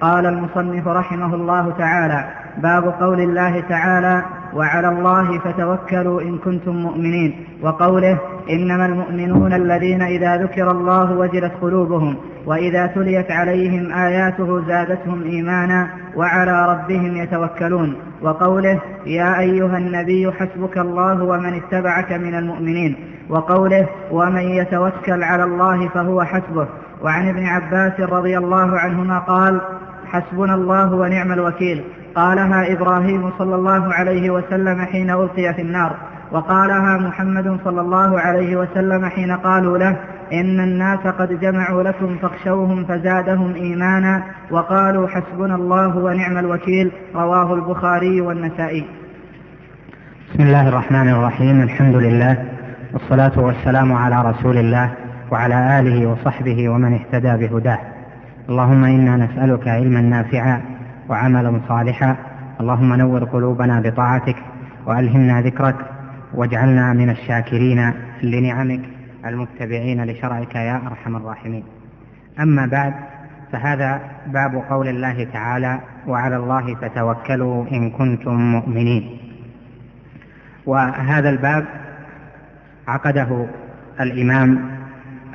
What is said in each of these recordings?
قال المصنف رحمه الله تعالى باب قول الله تعالى وعلى الله فتوكلوا إن كنتم مؤمنين. وقوله إنما المؤمنون الذين إذا ذكر الله وجلت قلوبهم وإذا تليت عليهم آياته زادتهم إيمانا وعلى ربهم يتوكلون. وقوله يا أيها النبي حسبك الله ومن اتبعك من المؤمنين. وقوله ومن يتوكل على الله فهو حسبه. وعن ابن عباس رضي الله عنهما قال حسبنا الله ونعم الوكيل. قالها إبراهيم صلى الله عليه وسلم حين ألقي في النار. وقالها محمد صلى الله عليه وسلم حين قالوا له إن الناس قد جمعوا لكم فاخشوهم فزادهم إيمانا. وقالوا حسبنا الله ونعم الوكيل. رواه البخاري والنسائي. بسم الله الرحمن الرحيم. الحمد لله والصلاة والسلام على رسول الله وعلى آله وصحبه ومن اهتدى بهداه. اللهم إنا نسألك علما نافعا وعملا صالحا. اللهم نور قلوبنا بطاعتك وألهمنا ذكرك واجعلنا من الشاكرين لنعمك المتبعين لشرعك يا أرحم الراحمين. أما بعد فهذا باب قول الله تعالى وعلى الله فتوكلوا إن كنتم مؤمنين وهذا الباب عقده الإمام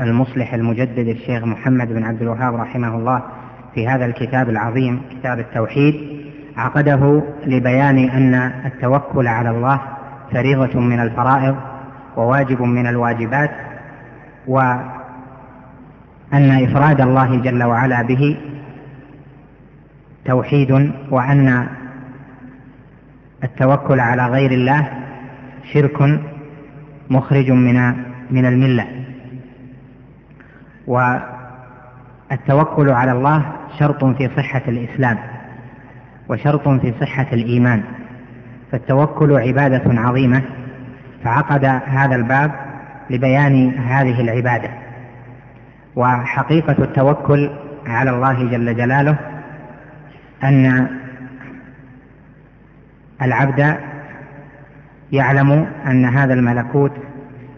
المصلح المجدد الشيخ محمد بن عبد الوهاب رحمه الله في هذا الكتاب العظيم كتاب التوحيد عقده لبيان أن التوكل على الله فريضة من الفرائض وواجب من الواجبات وأن إفراد الله جل وعلا به توحيد وأن التوكل على غير الله شرك مخرج من من الملة. والتوكل على الله شرط في صحة الإسلام وشرط في صحة الإيمان. فالتوكل عبادة عظيمة فعقد هذا الباب لبيان هذه العبادة. وحقيقة التوكل على الله جل جلاله أن العبد يعلم أن هذا الملكوت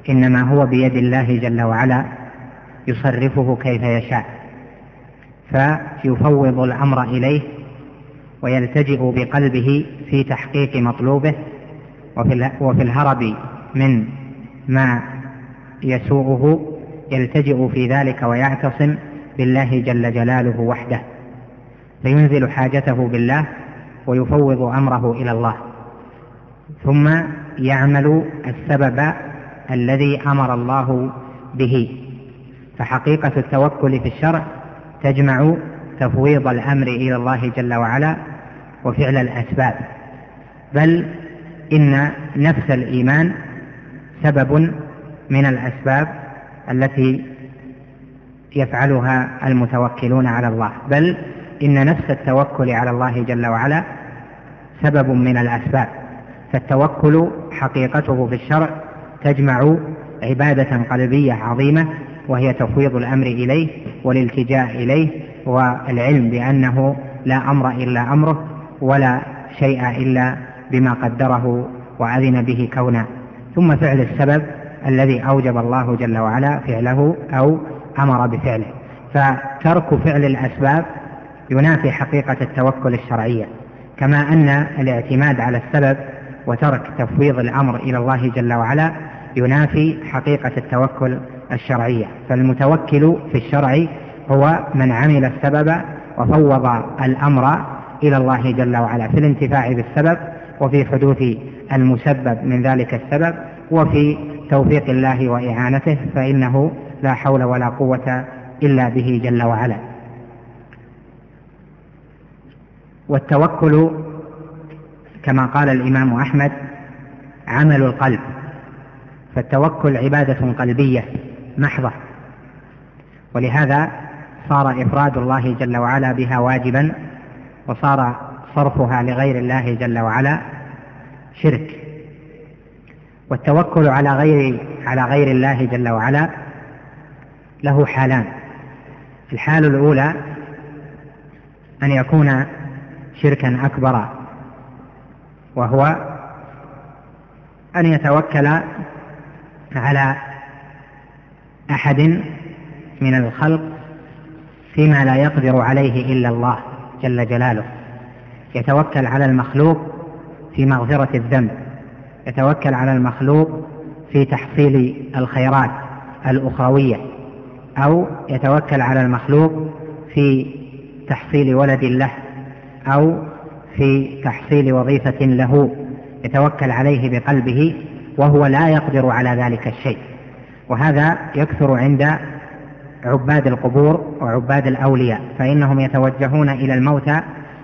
إنما هو بيد الله جل وعلا يصرفه كيف يشاء فيفوض الأمر إليه ويلتجئ بقلبه في تحقيق مطلوبه وفي الهرب من ما يسوءه يلتجئ في ذلك ويعتصم بالله جل جلاله وحده فينزل حاجته بالله ويفوض أمره إلى الله. ثم يعمل السبب الذي أمر الله به. فحقيقة التوكل في الشرع تجمع تفويض الأمر إلى الله جل وعلا وفعل الأسباب. بل إن نفس الإيمان سبب من الأسباب التي يفعلها المتوكلون على الله. بل إن نفس التوكل على الله جل وعلا سبب من الأسباب. فالتوكل حقيقته في الشرع تجمع عبادة قلبية عظيمة وهي تفويض الأمر إليه والالتجاء إليه والعلم بأنه لا أمر إلا أمره ولا شيء إلا بما قدره وأذن به كونا. ثم فعل السبب الذي أوجب الله جل وعلا فعله أو أمر بفعله. فترك فعل الأسباب ينافي حقيقة التوكل الشرعية. كما أن الاعتماد على السبب وترك تفويض الأمر إلى الله جل وعلا ينافي حقيقة التوكل الشرعية فالمتوكل في الشرع هو من عمل السبب وفوض الأمر إلى الله جل وعلا في الانتفاع بالسبب وفي حدوث المسبب من ذلك السبب وفي توفيق الله وإعانته فإنه لا حول ولا قوة إلا به جل وعلا. والتوكل كما قال الإمام أحمد عمل القلب فالتوكل عبادة قلبية. محضة. ولهذا صار إفراد الله جل وعلا بها واجبا وصار صرفها لغير الله جل وعلا شرك. والتوكل على غير على غير الله جل وعلا له حالان. الحال الأولى أن يكون شركا أكبر وهو أن يتوكل على أحد من الخلق فيما لا يقدر عليه إلا الله جل جلاله. يتوكل على المخلوق في مغفرة الذنب. يتوكل على المخلوق في تحصيل الخيرات الأخروية. أو يتوكل على المخلوق في تحصيل ولد له. أو في تحصيل وظيفة له. يتوكل عليه بقلبه وهو لا يقدر على ذلك الشيء. وهذا يكثر عند عباد القبور وعباد الأولياء فإنهم يتوجهون إلى الموتى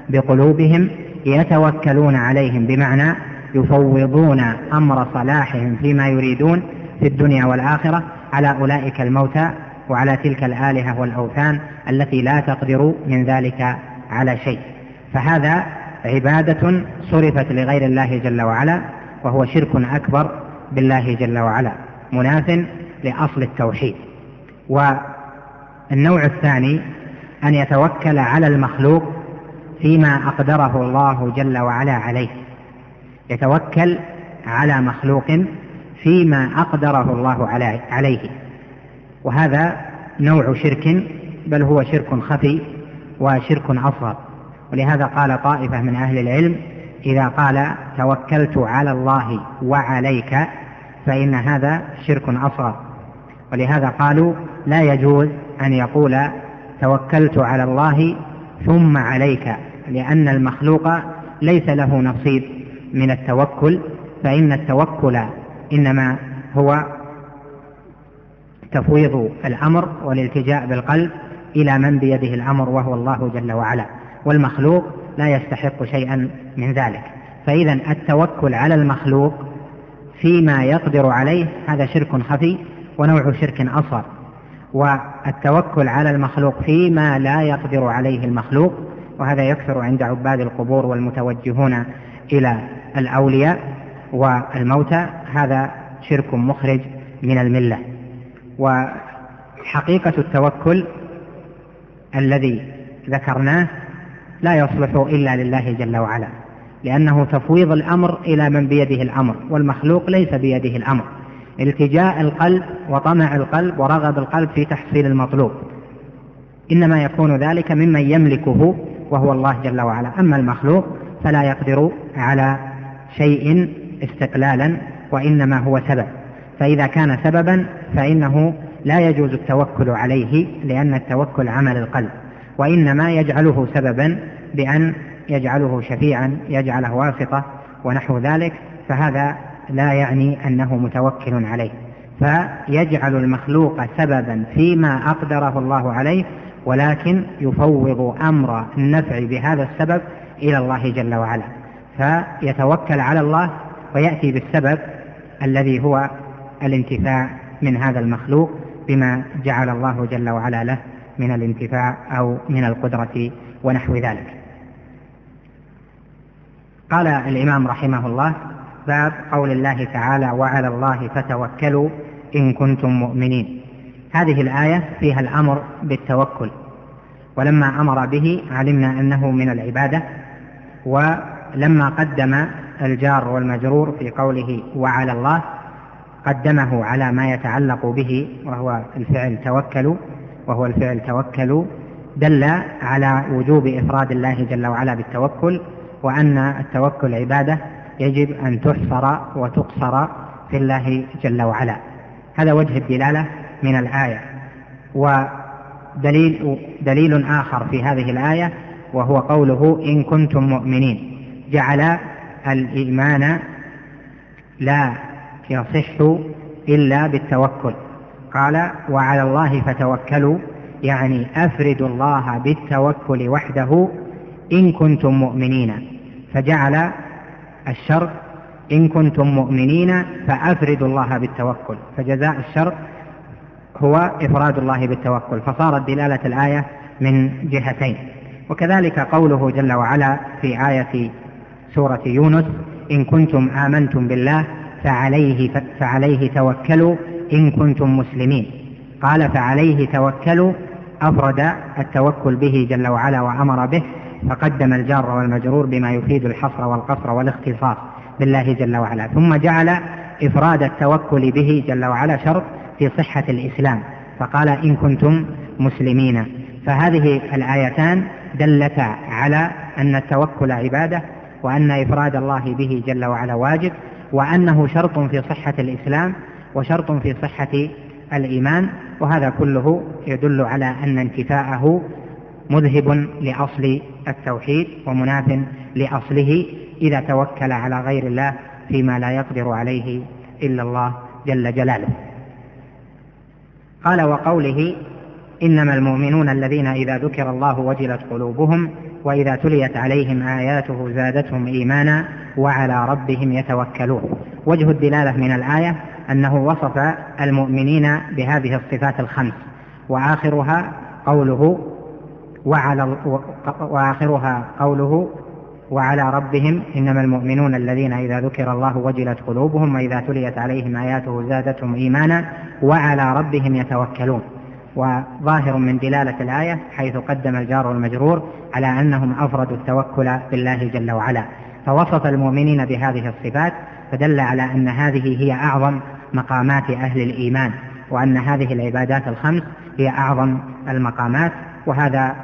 بقلوبهم يتوكلون عليهم بمعنى يفوضون أمر صلاحهم فيما يريدون في الدنيا والآخرة على أولئك الموتى وعلى تلك الآلهة والأوثان التي لا تقدر من ذلك على شيء. فهذا عبادة صرفت لغير الله جل وعلا وهو شرك أكبر بالله جل وعلا. مناف لأصل التوحيد. والنوع الثاني أن يتوكل على المخلوق فيما أقدره الله جل وعلا عليه. يتوكل على مخلوق فيما أقدره الله عليه. وهذا نوع شرك بل هو شرك خفي وشرك أصغر. ولهذا قال طائفة من أهل العلم إذا قال توكلت على الله وعليك فإن هذا شرك أصغر. ولهذا قالوا لا يجوز أن يقول توكلت على الله ثم عليك لأن المخلوق ليس له نصيب من التوكل فإن التوكل إنما هو تفويض الأمر والالتجاء بالقلب إلى من بيده الأمر وهو الله جل وعلا والمخلوق لا يستحق شيئا من ذلك. فإذا التوكل على المخلوق فيما يقدر عليه هذا شرك خفي ونوع شرك أصغر. والتوكل على المخلوق فيما لا يقدر عليه المخلوق وهذا يكثر عند عباد القبور والمتوجهون إلى الأولياء والموتى. هذا شرك مخرج من الملة. وحقيقة التوكل الذي ذكرناه لا يصلح إلا لله جل وعلا لأنه تفويض الأمر إلى من بيده الأمر والمخلوق ليس بيده الأمر. التجاء القلب وطمع القلب ورغب القلب في تحصيل المطلوب. إنما يكون ذلك ممن يملكه وهو الله جل وعلا. أما المخلوق فلا يقدر على شيء استقلالا وإنما هو سبب. فإذا كان سببا فإنه لا يجوز التوكل عليه لأن التوكل عمل القلب. وإنما يجعله سببا بأن يجعله شفيعا يجعله واسطة ونحو ذلك. فهذا لا يعني أنه متوكل عليه فيجعل المخلوق سببا فيما أقدره الله عليه ولكن يفوض أمر النفع بهذا السبب إلى الله جل وعلا. فيتوكل على الله ويأتي بالسبب الذي هو الانتفاع من هذا المخلوق بما جعل الله جل وعلا له من الانتفاع أو من القدرة ونحو ذلك. قال الإمام رحمه الله باب قول الله تعالى وعلى الله فتوكلوا إن كنتم مؤمنين. هذه الآية فيها الأمر بالتوكل ولما أمر به علمنا أنه من العبادة ولما قدم الجار والمجرور في قوله وعلى الله قدمه على ما يتعلق به وهو الفعل توكلوا وهو الفعل توكلوا دل على وجوب إفراد الله جل وعلا بالتوكل وأن التوكل عبادة يجب أن تحصر وتقصر في الله جل وعلا. هذا وجه الدلالة من الآية. ودليل دليل آخر في هذه الآية وهو قوله إن كنتم مؤمنين جعل الإيمان لا يصح إلا بالتوكل. قال وعلى الله فتوكلوا يعني أفردوا الله بالتوكل وحده إن كنتم مؤمنين فجعل الشرط إن كنتم مؤمنين فأفردوا الله بالتوكل. فجزاء الشرط هو إفراد الله بالتوكل. فصارت دلالة الآية من جهتين. وكذلك قوله جل وعلا في آية سورة يونس إن كنتم آمنتم بالله فعليه فعليه توكلوا إن كنتم مسلمين. قال فعليه توكلوا أفرد التوكل به جل وعلا وأمر به فقدم الجار والمجرور بما يفيد الحصر والقصر والاختصاص بالله جل وعلا ثم جعل إفراد التوكل به جل وعلا شرط في صحة الإسلام فقال إن كنتم مسلمين. فهذه الآيتان دلتا على أن التوكل عبادة وأن إفراد الله به جل وعلا واجب وأنه شرط في صحة الإسلام وشرط في صحة الإيمان وهذا كله يدل على أن انتفاءه مذهب لأصل التوحيد ومناف لأصله إذا توكل على غير الله فيما لا يقدر عليه إلا الله جل جلاله. قال وقوله إنما المؤمنون الذين إذا ذكر الله وجلت قلوبهم وإذا تليت عليهم آياته زادتهم إيمانا وعلى ربهم يتوكلون. وجه الدلالة من الآية أنه وصف المؤمنين بهذه الصفات الخمس وآخرها قوله وعلى وآخرها قوله وعلى ربهم إنما المؤمنون الذين إذا ذكر الله وجلت قلوبهم وإذا تليت عليهم آياته زادتهم إيمانا وعلى ربهم يتوكلون. وظاهر من دلالة الآية حيث قدم الجار والمجرور على أنهم أفردوا التوكل بالله جل وعلا. فوصف المؤمنين بهذه الصفات فدل على أن هذه هي أعظم مقامات أهل الإيمان وأن هذه العبادات الخمس هي أعظم المقامات وهذا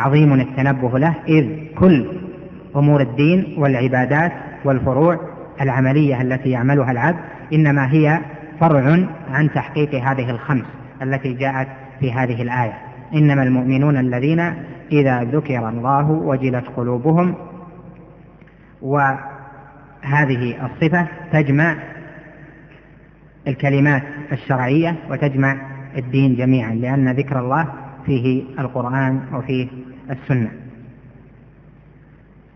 عظيم التنبه له إذ كل أمور الدين والعبادات والفروع العملية التي يعملها العبد إنما هي فرع عن تحقيق هذه الخمس التي جاءت في هذه الآية. إنما المؤمنون الذين إذا ذكر الله وجلت قلوبهم وهذه الصفة تجمع الكلمات الشرعية وتجمع الدين جميعا لأن ذكر الله فيه القرآن وفيه السنة.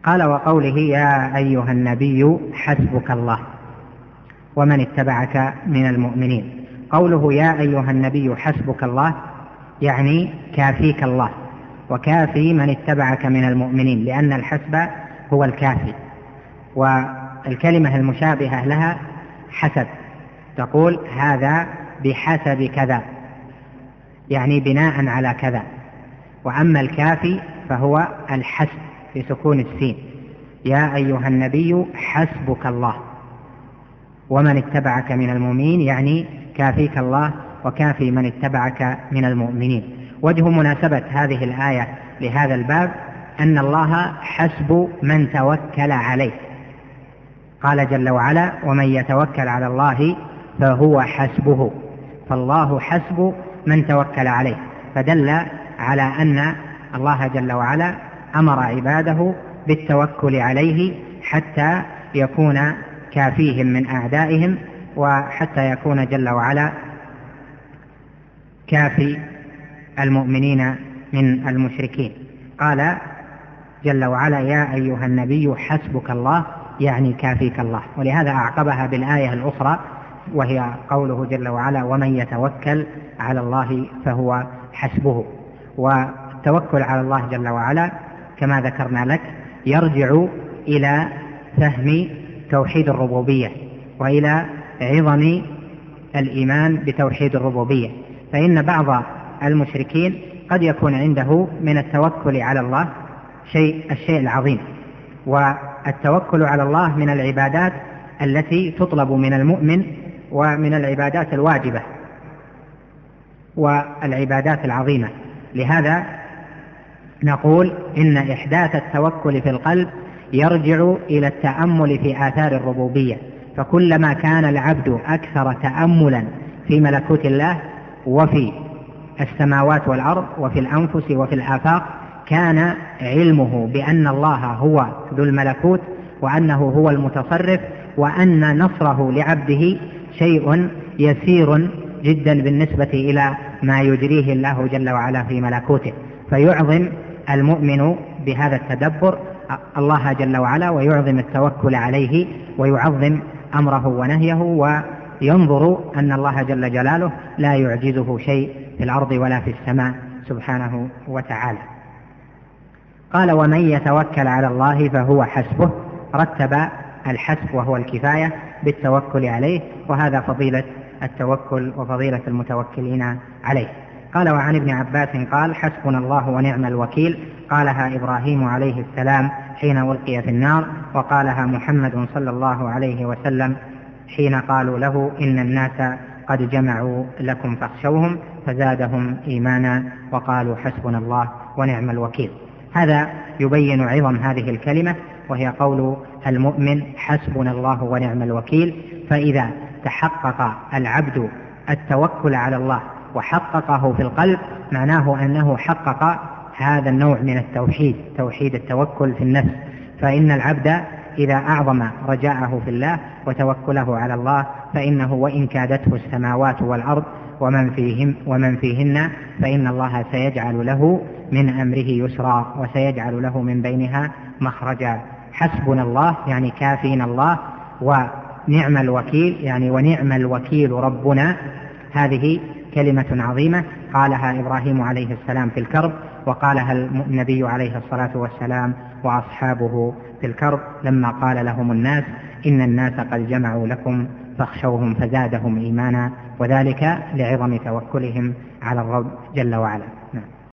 قال وقوله يا أيها النبي حسبك الله ومن اتبعك من المؤمنين. قوله يا أيها النبي حسبك الله يعني كافيك الله وكافي من اتبعك من المؤمنين لأن الحسب هو الكافي والكلمة المشابهة لها حسب. تقول هذا بحسب كذا يعني بناء على كذا. وأما الكافي فهو الحسب في سكون السين. يا أيها النبي حسبك الله. ومن اتبعك من المؤمنين يعني كافيك الله وكافي من اتبعك من المؤمنين. وجه مناسبة هذه الآية لهذا الباب أن الله حسب من توكل عليه. قال جل وعلا ومن يتوكل على الله فهو حسبه فالله حسب من توكل عليه. فدل على أن الله جل وعلا أمر عباده بالتوكل عليه حتى يكون كافيهم من أعدائهم وحتى يكون جل وعلا كافي المؤمنين من المشركين. قال جل وعلا يا أيها النبي حسبك الله يعني كافيك الله. ولهذا أعقبها بالآية الأخرى وهي قوله جل وعلا ومن يتوكل على الله فهو حسبه. والتوكل على الله جل وعلا كما ذكرنا لك يرجع إلى فهم توحيد الربوبية وإلى عظم الإيمان بتوحيد الربوبية. فإن بعض المشركين قد يكون عنده من التوكل على الله شيء الشيء العظيم. والتوكل على الله من العبادات التي تطلب من المؤمن ومن العبادات الواجبة والعبادات العظيمة. لهذا نقول إن إحداث التوكل في القلب يرجع إلى التأمل في آثار الربوبية فكلما كان العبد أكثر تأملا في ملكوت الله وفي السماوات والأرض وفي الأنفس وفي الآفاق كان علمه بأن الله هو ذو الملكوت وأنه هو المتصرف وأن نصره لعبده شيء يسير جدا بالنسبة إلى ما يجريه الله جل وعلا في ملكوته فيعظم المؤمن بهذا التدبر الله جل وعلا ويعظم التوكل عليه ويعظم أمره ونهيه وينظر أن الله جل جلاله لا يعجزه شيء في الأرض ولا في السماء سبحانه وتعالى. قال ومن يتوكل على الله فهو حسبه رتب الحسب وهو الكفاية بالتوكل عليه وهذا فضيلة التوكل وفضيلة المتوكلين عليه. قال وعن ابن عباس قال حسبنا الله ونعم الوكيل قالها إبراهيم عليه السلام حين ألقي في النار وقالها محمد صلى الله عليه وسلم حين قالوا له إن الناس قد جمعوا لكم فاخشوهم فزادهم إيمانا وقالوا حسبنا الله ونعم الوكيل هذا يبين عظم هذه الكلمة وهي قول المؤمن حسبنا الله ونعم الوكيل فإذا تحقق العبد التوكل على الله وحققه في القلب معناه أنه حقق هذا النوع من التوحيد توحيد التوكل في النفس. فإن العبد إذا أعظم رجاءه في الله وتوكله على الله فإنه وإن كادته السماوات والأرض ومن فيهم ومن فيهن فإن الله سيجعل له من أمره يسرا وسيجعل له من بينها مخرجا. حسبنا الله يعني كافينا الله ونعم الوكيل يعني ونعم الوكيل ربنا. هذه كلمة عظيمة قالها إبراهيم عليه السلام في الكرب وقالها النبي عليه الصلاة والسلام وأصحابه في الكرب لما قال لهم الناس إن الناس قد جمعوا لكم فاخشوهم فزادهم إيمانا وذلك لعظم توكلهم على الرب جل وعلا.